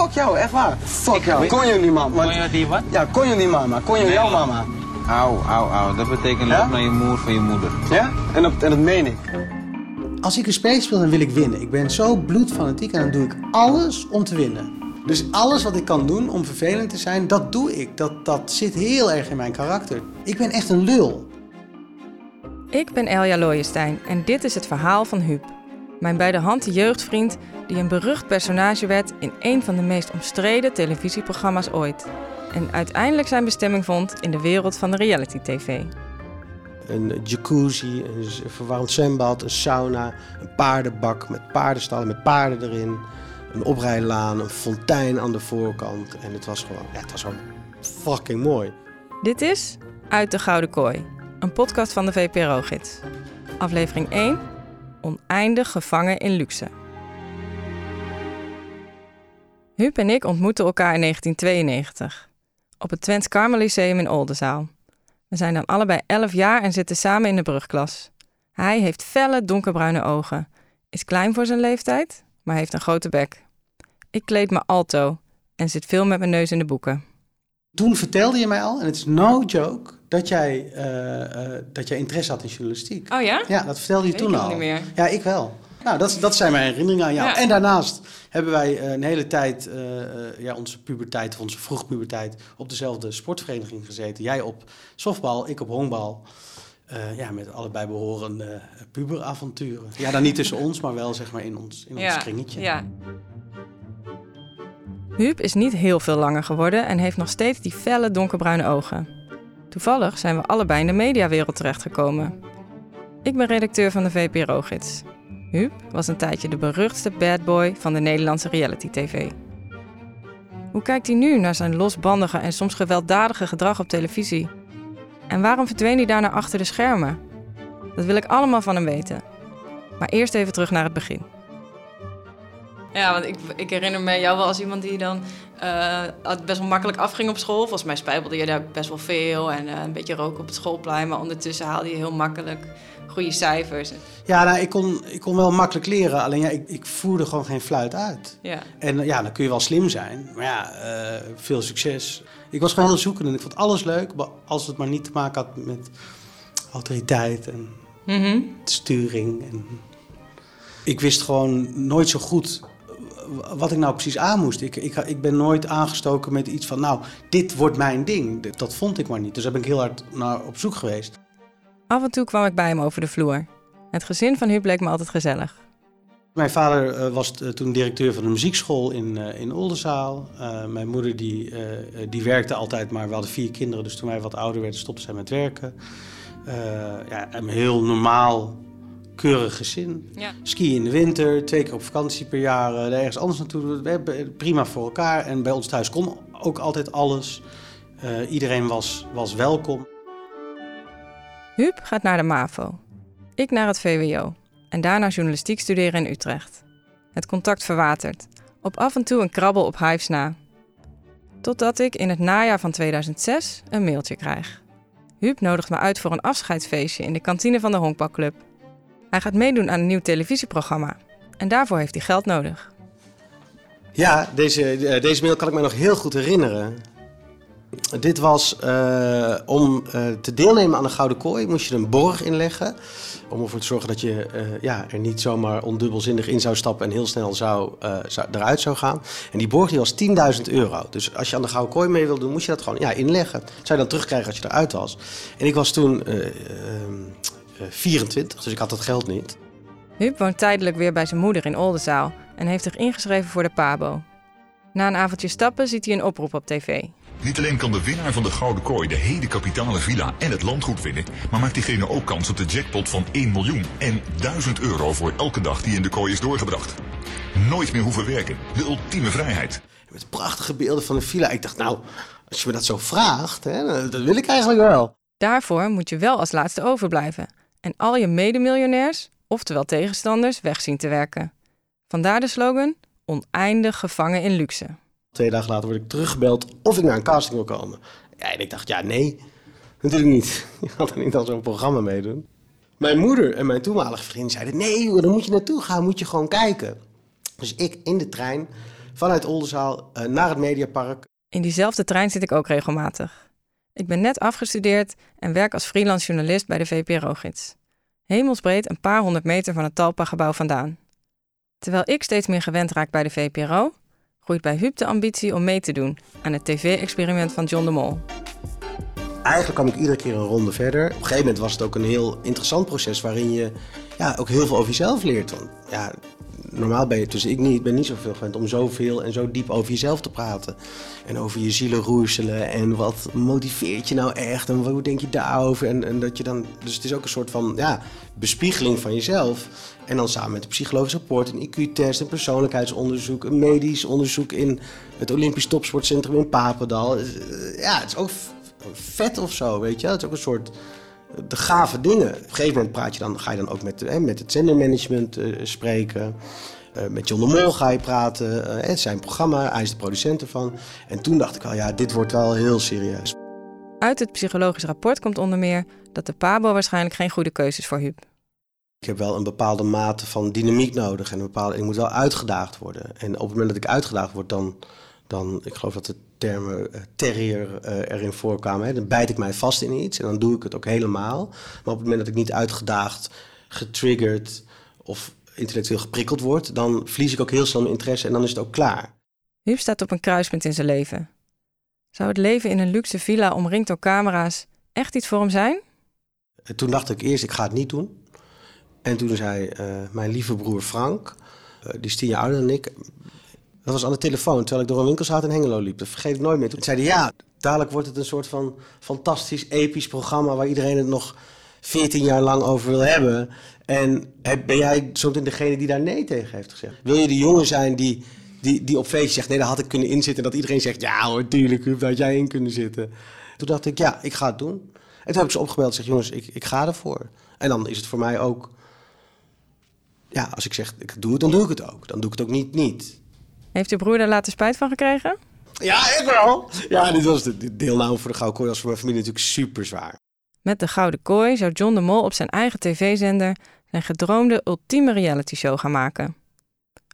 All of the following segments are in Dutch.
fuck jou, echt waar. Fuck jou. Kon je niet. Want- Kon je die wat? Ja, kon je niet, mama. Kon je Nee, jouw mama. Auw, auw, auw. Dat betekent Ja? loop naar je moeder van je moeder. Ja? En dat, en dat meen ik. Als ik een spel speel, dan wil ik winnen. Ik ben zo bloedfanatiek en dan doe ik alles om te winnen. Dus alles wat ik kan doen om vervelend te zijn, dat doe ik. Dat, dat zit heel erg in mijn karakter. Ik ben echt een lul. Ik ben Elja Looijenstein en dit is het verhaal van Huub. Mijn bij de hand jeugdvriend die een berucht personage werd in een van de meest omstreden televisieprogramma's ooit. En uiteindelijk zijn bestemming vond in de wereld van de reality-tv. Een jacuzzi, een verwarmd zwembad, een sauna, een paardenbak met paardenstallen met paarden erin. Een oprijlaan, een fontein aan de voorkant. En het was gewoon, ja, het was gewoon fucking mooi. Dit is Uit de Gouden Kooi, een podcast van de VPRO-gids. Aflevering 1, Oneindig gevangen in luxe. Huub en ik ontmoetten elkaar in 1992 op het Twents Karmel Lyceum in Oldenzaal. We zijn dan allebei 11 jaar en zitten samen in de brugklas. Hij heeft felle donkerbruine ogen, is klein voor zijn leeftijd, maar heeft een grote bek. Ik kleed me alto en zit veel met mijn neus in de boeken. Toen vertelde je mij al, en het is no joke, dat jij, eh, eh, dat jij interesse had in journalistiek. Oh ja? Ja, dat vertelde je toen al. niet meer. Ja, ik wel. Nou, dat, dat zijn mijn herinneringen aan jou. Ja. En daarnaast hebben wij eh, een hele tijd, ja, onze puberteit, of onze vroegpuberteit, op dezelfde sportvereniging gezeten. Jij op softbal, ik op honkbal. Ja, met allebei behorende eh, puberavonturen. Ja, dan niet tussen ons, maar wel zeg maar in ons, in ons kringetje. Ja. Huub is niet heel veel langer geworden en heeft nog steeds die felle donkerbruine ogen. Toevallig zijn we allebei in de mediawereld terechtgekomen. Ik ben redacteur van de VPRO-gids. Huub was een tijdje de beruchtste bad boy van de Nederlandse reality-tv. Hoe kijkt hij nu naar zijn losbandige en soms gewelddadige gedrag op televisie? En waarom verdween hij daarna achter de schermen? Dat wil ik allemaal van hem weten. Maar eerst even terug naar het begin. Ja, want ik, ik herinner me jou wel als iemand die dan het best wel makkelijk afging op school. Volgens mij spijbelde je daar best wel veel en eh, een beetje roken op het schoolplein. Maar ondertussen haalde je heel makkelijk goede cijfers. Ja, nou, ik kon, ik kon wel makkelijk leren, alleen ja, ik, ik voerde gewoon geen fluit uit. Ja. En eh, ja, dan kun je wel slim zijn. Maar ja, veel succes. Ik was gewoon heel zoekend en ik vond alles leuk. maar Als het maar niet te maken had met autoriteit en Mhm. sturing. En... Ik wist gewoon nooit zo goed wat ik nou precies aan moest. Ik, ik, ik ben nooit aangestoken met iets van, nou, dit wordt mijn ding. Dat vond ik maar niet. Dus daar ben ik heel hard naar op zoek geweest. Af en toe kwam ik bij hem over de vloer. Het gezin van Huub leek me altijd gezellig. Mijn vader eh, was eh, toen directeur van een muziekschool in, eh, in Oldenzaal. Mijn moeder die, die werkte altijd, maar we hadden vier kinderen. Dus toen wij wat ouder werden, stopte zij met werken. Eh, ja, een heel normaal, keurig gezin. Ja. Skiën in de winter, twee keer op vakantie per jaar. eh, ergens anders naartoe. We hebben prima voor elkaar. En bij ons thuis kon ook altijd alles. Eh, iedereen was, was welkom. Huub gaat naar de MAVO. Ik naar het VWO. En daarna journalistiek studeren in Utrecht. Het contact verwatert. Op af en toe een krabbel op Hives na. Totdat ik in het najaar van 2006 een mailtje krijg. Huub nodigt me uit voor een afscheidsfeestje in de kantine van de honkbalclub. Hij gaat meedoen aan een nieuw televisieprogramma. En daarvoor heeft hij geld nodig. Ja, deze, eh, deze mail kan ik me nog heel goed herinneren. Dit was eh, om eh, te deelnemen aan de Gouden Kooi moest je een borg inleggen. Om ervoor te zorgen dat je ja, er niet zomaar ondubbelzinnig in zou stappen en heel snel zou, zou, eruit zou gaan. En die borg die was 10.000 euro. Dus als je aan de Gouden Kooi mee wilde doen, moest je dat gewoon ja, inleggen. Dat zou je dan terugkrijgen als je eruit was. En ik was toen 24, dus ik had dat geld niet. Huub woont tijdelijk weer bij zijn moeder in Oldenzaal en heeft zich ingeschreven voor de PABO. Na een avondje stappen ziet hij een oproep op tv. Niet alleen kan de winnaar van de Gouden Kooi de hele kapitale villa en het landgoed winnen, maar maakt diegene ook kans op de jackpot van 1 miljoen en 1000 euro voor elke dag die in de kooi is doorgebracht. Nooit meer hoeven werken, de ultieme vrijheid. Met prachtige beelden van een villa. Ik dacht, nou, als je me dat zo vraagt, hè, dat wil ik eigenlijk wel. Daarvoor moet je wel als laatste overblijven en al je medemiljonairs, oftewel tegenstanders, weg zien te werken. Vandaar de slogan: oneindig gevangen in luxe. Twee dagen later word ik teruggebeld of ik naar een casting wil komen. Ja, en ik dacht, ja, nee, natuurlijk niet. Je gaat er niet aan zo'n programma meedoen. Mijn moeder en mijn toenmalige vriend zeiden, nee, joh, daar moet je naartoe gaan, moet je gewoon kijken. Dus ik in de trein vanuit Oldenzaal uh, naar het Mediapark. In diezelfde trein zit ik ook regelmatig. Ik ben net afgestudeerd en werk als freelance journalist bij de VPRO-gids. Hemelsbreed een paar honderd meter van het Talpa-gebouw vandaan. Terwijl ik steeds meer gewend raak bij de VPRO, groeit bij Huub de ambitie om mee te doen aan het tv-experiment van John de Mol. Eigenlijk kwam ik iedere keer een ronde verder. Op een gegeven moment was het ook een heel interessant proces waarin je ja, ook heel veel over jezelf leert. Ja, normaal ben je, dus ik niet, ben niet zoveel gewend om zoveel en zo diep over jezelf te praten. En over je zielen roerselen en wat motiveert je nou echt en hoe denk je daarover. En, en dat je dan, dus het is ook een soort van ja, bespiegeling van jezelf. En dan samen met een psychologisch rapport, een IQ-test, een persoonlijkheidsonderzoek, een medisch onderzoek in het Olympisch Topsportcentrum in Papendal. Eh, ja, het is ook vet of zo, weet je. Het is ook een soort de gave dingen. Op een gegeven moment praat je dan, ga je dan ook met, hè, met het zendermanagement uh, spreken. Uh, met John de Mol ga je praten. Uh, zijn programma, hij is de producent ervan. En toen dacht ik al, ja, dit wordt wel heel serieus. Uit het psychologisch rapport komt onder meer dat de Pabo waarschijnlijk geen goede keuze is voor Huub. Ik heb wel een bepaalde mate van dynamiek nodig en een bepaalde, ik moet wel uitgedaagd worden. En op het moment dat ik uitgedaagd word, dan, dan ik geloof dat de termen uh, terrier uh, erin voorkwamen. Hè. Dan bijt ik mij vast in iets en dan doe ik het ook helemaal. Maar op het moment dat ik niet uitgedaagd, getriggerd of intellectueel geprikkeld word, dan verlies ik ook heel snel mijn interesse en dan is het ook klaar. Huub staat op een kruispunt in zijn leven. Zou het leven in een luxe villa omringd door camera's echt iets voor hem zijn? En toen dacht ik eerst, ik ga het niet doen. En toen zei uh, mijn lieve broer Frank, die is tien jaar ouder dan ik, dat was aan de telefoon, terwijl ik door een winkelstraat in Hengelo liep. Dat vergeet ik nooit meer. Toen zei hij, ja, dadelijk wordt het een soort van fantastisch, episch programma... waar iedereen het nog 14 jaar lang over wil hebben. En ben jij zo degene die daar nee tegen heeft gezegd? Wil je de jongen zijn die, die, die op feestje zegt... nee, daar had ik kunnen inzitten. En dat iedereen zegt, ja hoor, tuurlijk, daar had jij in kunnen zitten. Toen dacht ik, ja, ik ga het doen. En toen heb ik ze opgebeld en zeg, jongens, ik, ik ga ervoor. En dan is het voor mij ook... Ja, als ik zeg, ik doe het, dan doe ik het ook. Dan doe ik het ook niet niet. Heeft uw broer daar later spijt van gekregen? Ja, ik wel. Ja, dit was de, deelname voor de Gouden Kooi als voor mijn familie natuurlijk super zwaar. Met de Gouden Kooi zou John de Mol op zijn eigen tv-zender zijn gedroomde ultieme reality show gaan maken.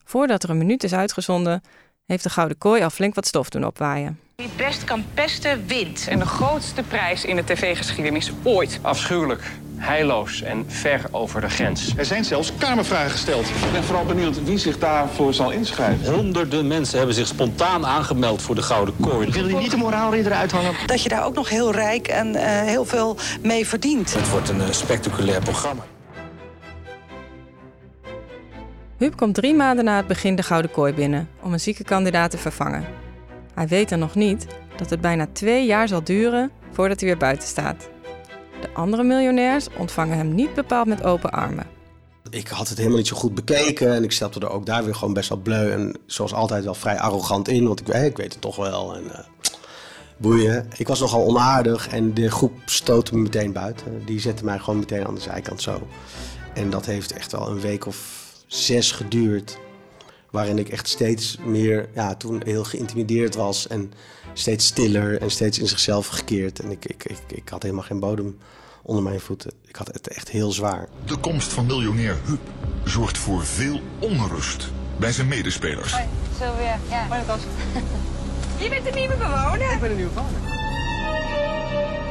Voordat er een minuut is uitgezonden, heeft de Gouden Kooi al flink wat stof doen opwaaien. Wie best kan pesten, wint. En de grootste prijs in de tv-geschiedenis ooit. Afschuwelijk heilloos en ver over de grens. Er zijn zelfs kamervragen gesteld. Ik ben vooral benieuwd wie zich daarvoor zal inschrijven. Honderden mensen hebben zich spontaan aangemeld voor de Gouden Kooi. Wil je niet de moraalridder uithangen? Dat je daar ook nog heel rijk en uh, heel veel mee verdient. Het wordt een uh, spectaculair programma. Huub komt drie maanden na het begin de Gouden Kooi binnen om een zieke kandidaat te vervangen. Hij weet dan nog niet dat het bijna twee jaar zal duren voordat hij weer buiten staat. De andere miljonairs ontvangen hem niet bepaald met open armen. Ik had het helemaal niet zo goed bekeken en ik stapte er ook daar weer gewoon best wel bleu en zoals altijd wel vrij arrogant in, want ik, ik weet het toch wel. En, uh, boeien. Ik was nogal onaardig en de groep stootte me meteen buiten. Die zette mij gewoon meteen aan de zijkant zo. En dat heeft echt wel een week of zes geduurd. Waarin ik echt steeds meer, ja, toen heel geïntimideerd was en steeds stiller en steeds in zichzelf gekeerd. En ik, ik, ik, ik had helemaal geen bodem onder mijn voeten. Ik had het echt heel zwaar. De komst van miljonair Huub zorgt voor veel onrust bij zijn medespelers. Hoi, Sylvia. Ja. Hoi, Lucas. Je bent de nieuwe bewoner. Ik ben de nieuwe bewoner.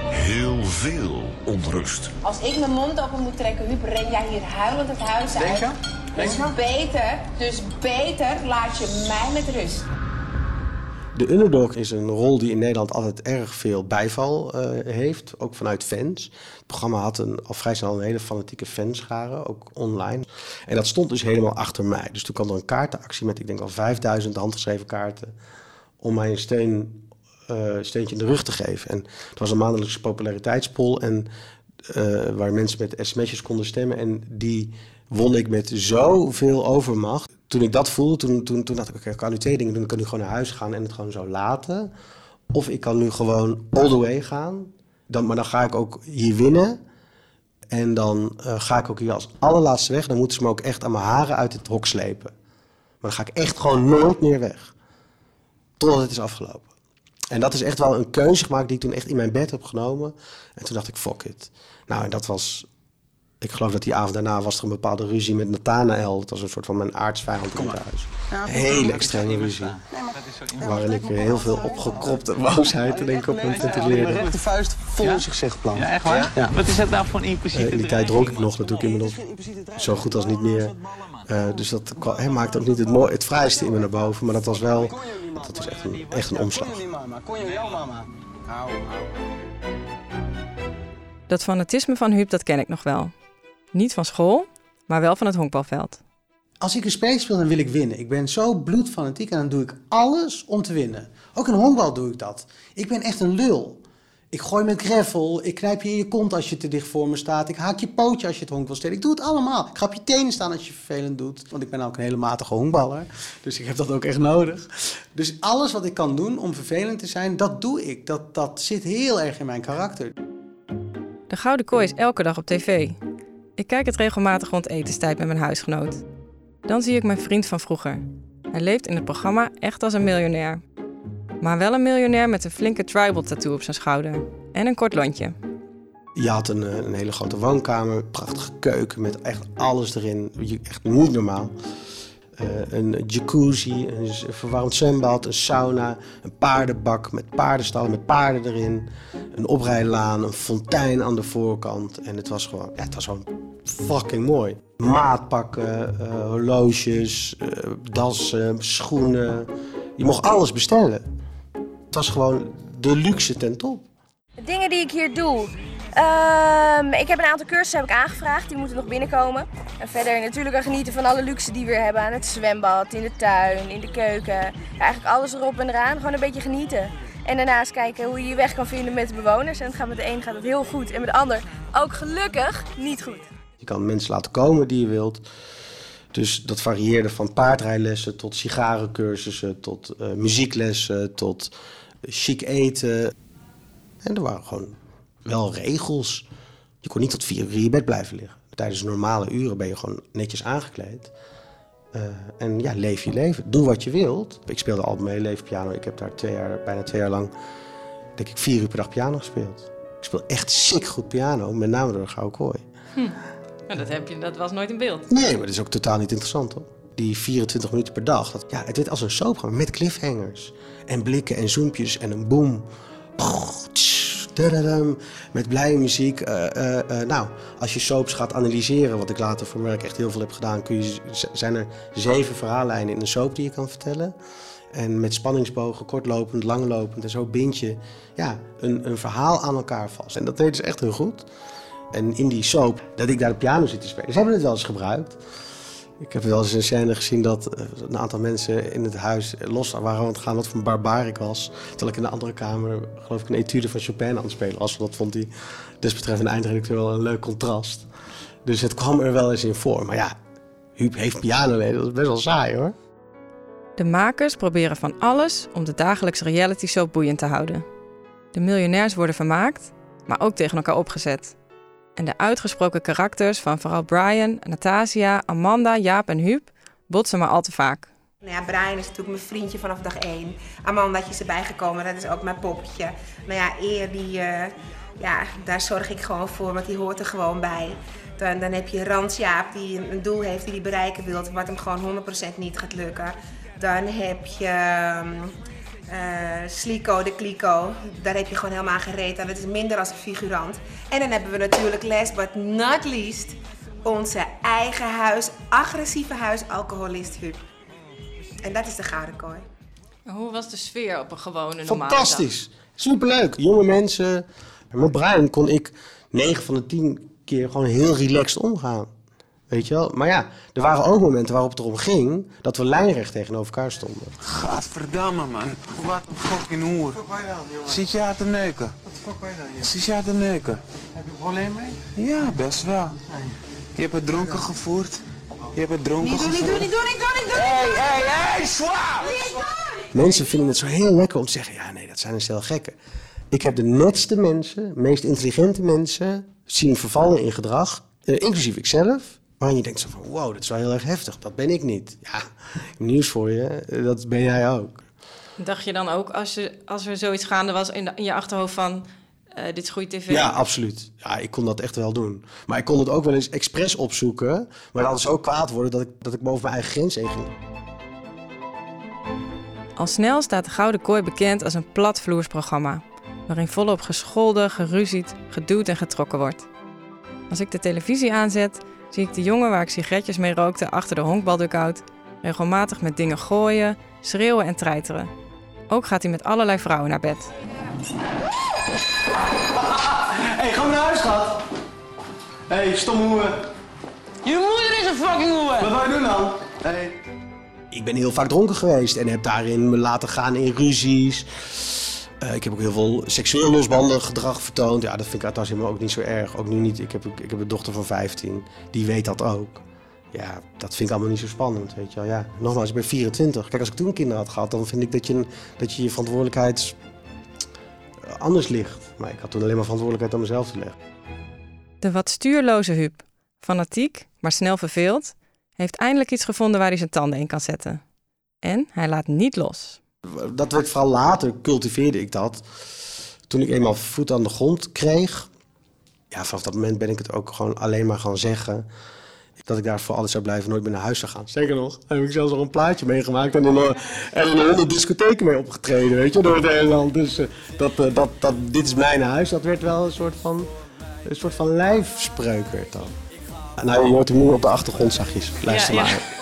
Heel veel onrust. Als ik mijn mond open moet trekken, Huub, ren jij hier huilend het huis uit. Denk je? Dus beter, dus beter laat je mij met rust. De underdog is een rol die in Nederland altijd erg veel bijval uh, heeft, ook vanuit fans. Het programma had een, al vrij snel een hele fanatieke fanschare, ook online. En dat stond dus helemaal achter mij. Dus toen kwam er een kaartenactie met, ik denk al 5000 handgeschreven kaarten, om mij een uh, steentje in de rug te geven. En het was een maandelijkse populariteitspol en, uh, waar mensen met sms'jes konden stemmen. En die won ik met zoveel overmacht. Toen ik dat voelde, toen, toen, toen dacht ik, oké, ik kan nu twee dingen doen. Ik kan nu gewoon naar huis gaan en het gewoon zo laten. Of ik kan nu gewoon all the way gaan. Dan, maar dan ga ik ook hier winnen. En dan uh, ga ik ook hier als allerlaatste weg. Dan moeten ze me ook echt aan mijn haren uit het hok slepen. Maar dan ga ik echt gewoon nooit meer weg. Totdat het is afgelopen. En dat is echt wel een keuze gemaakt die ik toen echt in mijn bed heb genomen. En toen dacht ik, fuck it. Nou, en dat was ik geloof dat die avond daarna was er een bepaalde ruzie met Nathanael. Dat was een soort van mijn aardsvijand in het huis. hele extreme ruzie. Waarin ik heel veel opgekropte boosheid en denk op hem ventileerde. Met de vuist vol in zich geplant. Ja, echt waar? Ja. Wat is dat nou voor een impliciete... Eh, in die tijd dronk ik nog natuurlijk inmiddels zo goed als niet meer. Eh, dus dat hij maakte ook niet het, mooi, het vrijste in me naar boven. Maar dat was wel, dat was echt een, echt een omslag. Kon je niet, mama? Dat fanatisme van Huub, dat ken ik nog wel. Niet van school, maar wel van het honkbalveld. Als ik een spel speel, dan wil ik winnen. Ik ben zo bloedfanatiek en dan doe ik alles om te winnen. Ook in honkbal doe ik dat. Ik ben echt een lul. Ik gooi met gravel, ik knijp je in je kont als je te dicht voor me staat. Ik haak je pootje als je het honk wil stelen. Ik doe het allemaal. Ik ga op je tenen staan als je vervelend doet. Want ik ben ook een hele matige honkballer. Dus ik heb dat ook echt nodig. Dus alles wat ik kan doen om vervelend te zijn, dat doe ik. Dat, dat zit heel erg in mijn karakter. De Gouden Kooi is elke dag op tv. Ik kijk het regelmatig rond etenstijd met mijn huisgenoot. Dan zie ik mijn vriend van vroeger. Hij leeft in het programma echt als een miljonair. Maar wel een miljonair met een flinke tribal tattoo op zijn schouder. En een kort lontje. Je had een, eh, een hele grote woonkamer, prachtige keuken met echt alles erin. Echt niet normaal. Eh, een jacuzzi, een verwarmd zwembad, een sauna, een paardenbak met paardenstal met paarden erin. Een oprijlaan, een fontein aan de voorkant. En het was gewoon, ja, het was gewoon fucking mooi. Maatpakken, eh, horloges, dassen, schoenen. Je mocht alles bestellen. Het was gewoon de luxe ten top. De dingen die ik hier doe. Ehm, ik heb een aantal cursussen heb ik aangevraagd, die moeten nog binnenkomen. En verder natuurlijk genieten van alle luxe die we hebben. Aan het zwembad, in de tuin, in de keuken. Eigenlijk alles erop en eraan. Gewoon een beetje genieten. En daarnaast kijken hoe je je weg kan vinden met de bewoners. En het gaat met de een gaat het heel goed en met de ander ook gelukkig niet goed. Je kan mensen laten komen die je wilt. Dus dat varieerde van paardrijlessen tot sigarencursussen, tot eh, muzieklessen, tot chic eten. En er waren gewoon wel regels. Je kon niet tot vier uur in je bed blijven liggen. Tijdens normale uren ben je gewoon netjes aangekleed. Eh, en ja, leef je leven. Doe wat je wilt. Ik speelde altijd mee, leef piano. Ik heb daar twee jaar, bijna twee jaar lang, denk ik, vier uur per dag piano gespeeld. Ik speel echt sick goed piano, met name door de Gouden Kooi. Hm. Dat, heb je, dat was nooit in beeld. Nee, maar dat is ook totaal niet interessant hoor. Die 24 minuten per dag, dat, ja, het werd als een soapprogramma met cliffhangers. En blikken en zoempjes en een boom. Met blije muziek. Eh, eh, eh, nou, als je soaps gaat analyseren, wat ik later voor werk echt heel veel heb gedaan, kun je, zijn er zeven verhaallijnen in een soap die je kan vertellen. En met spanningsbogen, kortlopend, langlopend en zo bind je ja, een, een verhaal aan elkaar vast. En dat deden ze echt heel goed. En in die soap, dat ik daar de piano zit te spelen. Ze hebben het wel eens gebruikt. Ik heb wel eens een scène gezien dat eh, een aantal mensen in het huis los waren aan het gaan wat voor een barbaar ik was. Terwijl ik in de andere kamer, geloof ik, een etude van Chopin aan het spelen was. Dat vond die desbetreffende eindredacteur wel een leuk contrast. Dus het kwam er wel eens in voor. Maar ja, Huub heeft pianoleden, dat is best wel saai hoor. De makers proberen van alles om de dagelijkse reality soap boeiend te houden. De miljonairs worden vermaakt, maar ook tegen elkaar opgezet. En de uitgesproken karakters van vooral Brian, Natasia, Amanda, Jaap en Huub botsen maar al te vaak. Nou ja, Brian is natuurlijk mijn vriendje vanaf dag één. Amandaatje is erbij gekomen, dat is ook mijn poppetje. Nou ja, Eer, die, eh, ja, daar zorg ik gewoon voor, want die hoort er gewoon bij. Dan, dan heb je Rans Jaap, die een, doel heeft die hij bereiken wil, wat hem gewoon 100% niet gaat lukken. Dan heb je ehm, eh, Sliko de Kliko, daar heb je gewoon helemaal gereed aan. Dat is minder als een figurant. En dan hebben we natuurlijk last but not least onze eigen huis, agressieve huisalcoholist Huub. En dat is de Gouden Kooi. Hoe was de sfeer op een gewone normale Fantastisch. Superleuk. Jonge mensen. En met Brian kon ik 9 van de 10 keer gewoon heel relaxed omgaan. Weet je wel? Maar ja, er waren ook momenten waarop het erom ging dat we lijnrecht tegenover elkaar stonden. Gadverdamme, man. Wat een fucking hoer. Zit je aan te neuken? Wat fuck ben je dan hier? Zit je aan te neuken? Heb je een probleem mee? Ja, best wel. Je hebt het dronken gevoerd. Je hebt het dronken Niet doen, gevoerd. niet doen, niet doen, niet doen, niet doen! Hey, hey, hey, zwaar! Mensen vinden het zo heel lekker om te zeggen: ja, nee, dat zijn een stel gekken. Ik heb de netste mensen, meest intelligente mensen zien vervallen in gedrag, eh, inclusief ikzelf. Waarin je denkt zo van, wow, dat is wel heel erg heftig. Dat ben ik niet. Ja, nieuws voor je. Dat ben jij ook. Dacht je dan ook, als, je, als er zoiets gaande was in, de- in je achterhoofd van... eh, dit is goede tv? Ja, absoluut. Ja, ik kon dat echt wel doen. Maar ik kon het ook wel eens expres opzoeken. Maar dan zo kwaad worden dat ik, dat ik boven mijn eigen grens heen ging. Al snel staat de Gouden Kooi bekend als een platvloersprogramma, waarin volop gescholden, geruzied, geduwd en getrokken wordt. Als ik de televisie aanzet, zie ik de jongen waar ik sigaretjes mee rookte achter de honkbaldugout regelmatig met dingen gooien, schreeuwen en treiteren. Ook gaat hij met allerlei vrouwen naar bed. Hé, hey, ga naar huis, schat. Hé, hey, stomme hoer. Je moeder is een fucking hoer. Wat wil je doen dan? Hey. Ik ben heel vaak dronken geweest en heb daarin me laten gaan in ruzies. Uh, ik heb ook heel veel seksueel losbandig gedrag vertoond. Ja, dat vind ik uiteindelijk ook niet zo erg. Ook nu niet. Ik heb, ik heb een dochter van 15, die weet dat ook. Ja, dat vind ik allemaal niet zo spannend, weet je wel. Ja, nogmaals, ik ben 24. Kijk, als ik toen kinderen had gehad, dan vind ik dat je dat je, je verantwoordelijkheid anders ligt. Maar ik had toen alleen maar verantwoordelijkheid aan mezelf te leggen. De wat stuurloze Huub, fanatiek, maar snel verveeld, heeft eindelijk iets gevonden waar hij zijn tanden in kan zetten. En hij laat niet los. Dat werd vooral later, cultiveerde ik dat. Toen ik eenmaal voet aan de grond kreeg, ja, vanaf dat moment ben ik het ook gewoon alleen maar gaan zeggen dat ik daar voor altijd zou blijven, nooit meer naar huis zou gaan. Zeker nog, heb ik zelfs nog een plaatje meegemaakt en in, en in honderd discotheken mee opgetreden, weet je, door het Nederland. Dus uh, dat, uh, dat, dat, dit is mijn huis, dat werd wel een soort van, een soort van lijfspreuk werd dan. Nou, je hoort hem nu op de achtergrond zachtjes. Luister ja, ja. maar.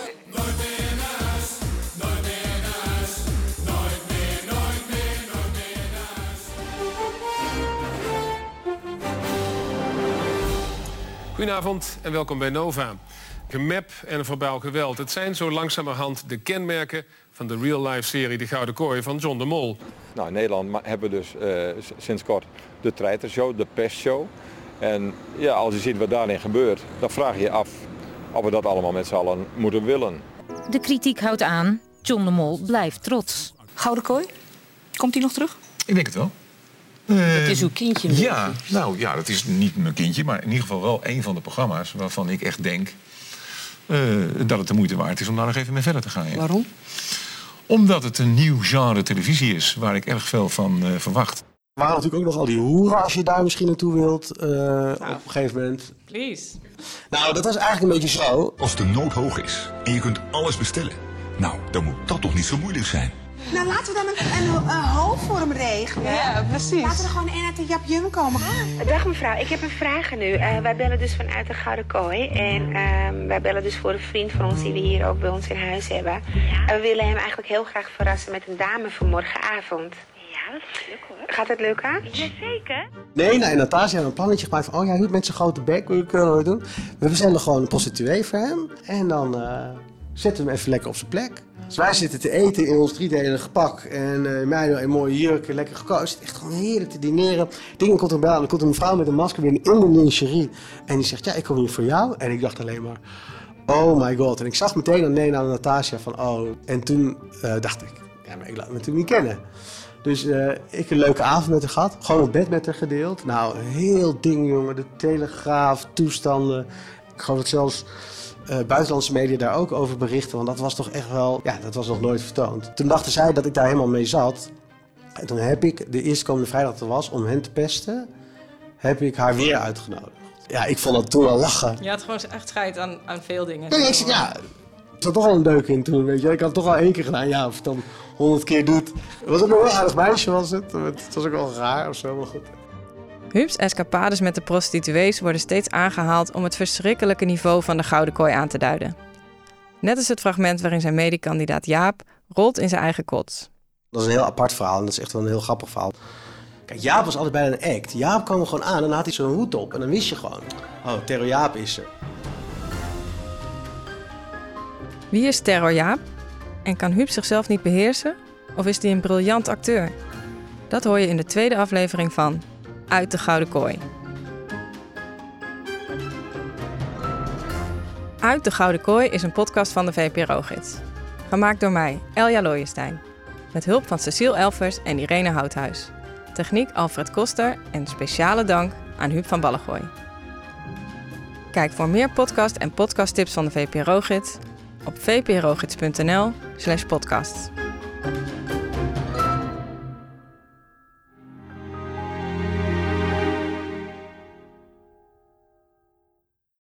Goedenavond en welkom bij Nova. Gemap en verbaal geweld. Het zijn zo langzamerhand de kenmerken van de real-life serie De Gouden Kooi van John de Mol. Nou, in Nederland hebben we dus uh, sinds kort de treitershow, de pestshow. En ja, als je ziet wat daarin gebeurt, dan vraag je je af of we dat allemaal met z'n allen moeten willen. De kritiek houdt aan. John de Mol blijft trots. Gouden Kooi, komt hij nog terug? Ik denk het wel. Het is uw kindje. Ja, nou ja, dat is niet mijn kindje, maar in ieder geval wel een van de programma's waarvan ik echt denk uh, dat het de moeite waard is om daar nog even mee verder te gaan. Ja. Waarom? Omdat het een nieuw genre televisie is waar ik erg veel van uh, verwacht. Er waren natuurlijk ook nog al die hoeren als je daar misschien naartoe wilt uh, nou, op een gegeven moment. Please. Nou, dat was eigenlijk een beetje zo. Als de nood hoog is en je kunt alles bestellen, nou, dan moet dat toch niet zo moeilijk zijn. Nou, laten we dan een, een, een hoofdvorm regelen. Ja, precies. Laten we er gewoon in uit de Jap Jum komen. Dag mevrouw, ik heb een vraag nu. Uh, wij bellen dus vanuit de Gouden Kooi. En uh, wij bellen dus voor een vriend van ons die we hier ook bij ons in huis hebben. Ja. En we willen hem eigenlijk heel graag verrassen met een dame voor morgenavond. Ja, dat is leuk hoor. Gaat het lukken? Jazeker. Nee, nee, Natasja heeft een plannetje gemaakt van... oh ja, Huub met zijn grote bek, we kunnen we doen. We zenden gewoon een prostituee voor hem. En dan uh, zetten we hem even lekker op zijn plek. Dus wij zitten te eten in ons driedelige pak. En uh, mij een mooie jurk, lekker gekozen. Echt gewoon heerlijk te dineren. Dingen komt er bij aan. Dan komt een vrouw met een masker weer in de lingerie. En die zegt, ja, ik kom hier voor jou. En ik dacht alleen maar, oh my god. En ik zag meteen aan nee naar Natasja van, oh. En toen uh, dacht ik, ja, maar ik laat me natuurlijk niet kennen. Dus uh, ik een leuke avond met haar gehad. Gewoon het bed met haar gedeeld. Nou, heel ding, jongen. De telegraaf, toestanden. Ik geloof dat zelfs uh, buitenlandse media daar ook over berichten. Want dat was toch echt wel... Ja, dat was nog nooit vertoond. Toen dachten zij dat ik daar helemaal mee zat. En toen heb ik, de eerstkomende vrijdag dat er was, om hen te pesten... heb ik haar weer uitgenodigd. Ja, ik vond dat toen al lachen. Je had gewoon echt scheid aan, aan veel dingen. Nee, ik, ja, er zat toch al een deuk in toen, weet je. Ik had het toch al één keer gedaan. Ja, of het dan honderd keer doet. Het was ook een heel aardig meisje, was het. Het was ook wel raar of zo, maar goed. Huub's escapades met de prostituees worden steeds aangehaald om het verschrikkelijke niveau van de Gouden Kooi aan te duiden. Net als het fragment waarin zijn medikandidaat Jaap rolt in zijn eigen kots. Dat is een heel apart verhaal en dat is echt wel een heel grappig verhaal. Kijk, Jaap was altijd bij een act. Jaap kwam er gewoon aan en dan had hij zo'n hoed op en dan wist je gewoon... Oh, Terror Jaap is er. Wie is Terror Jaap? En kan Huub zichzelf niet beheersen? Of is hij een briljant acteur? Dat hoor je in de tweede aflevering van Uit de Gouden Kooi. Uit de Gouden Kooi is een podcast van de VPRO-gids. Gemaakt door mij, Elja Looijenstein. Met hulp van Cecile Elvers en Irene Houthuis. Techniek Alfred Koster en speciale dank aan Huub van Ballengooi. Kijk voor meer podcast en podcasttips van de VPRO-gids op vprogids.nl slash podcast.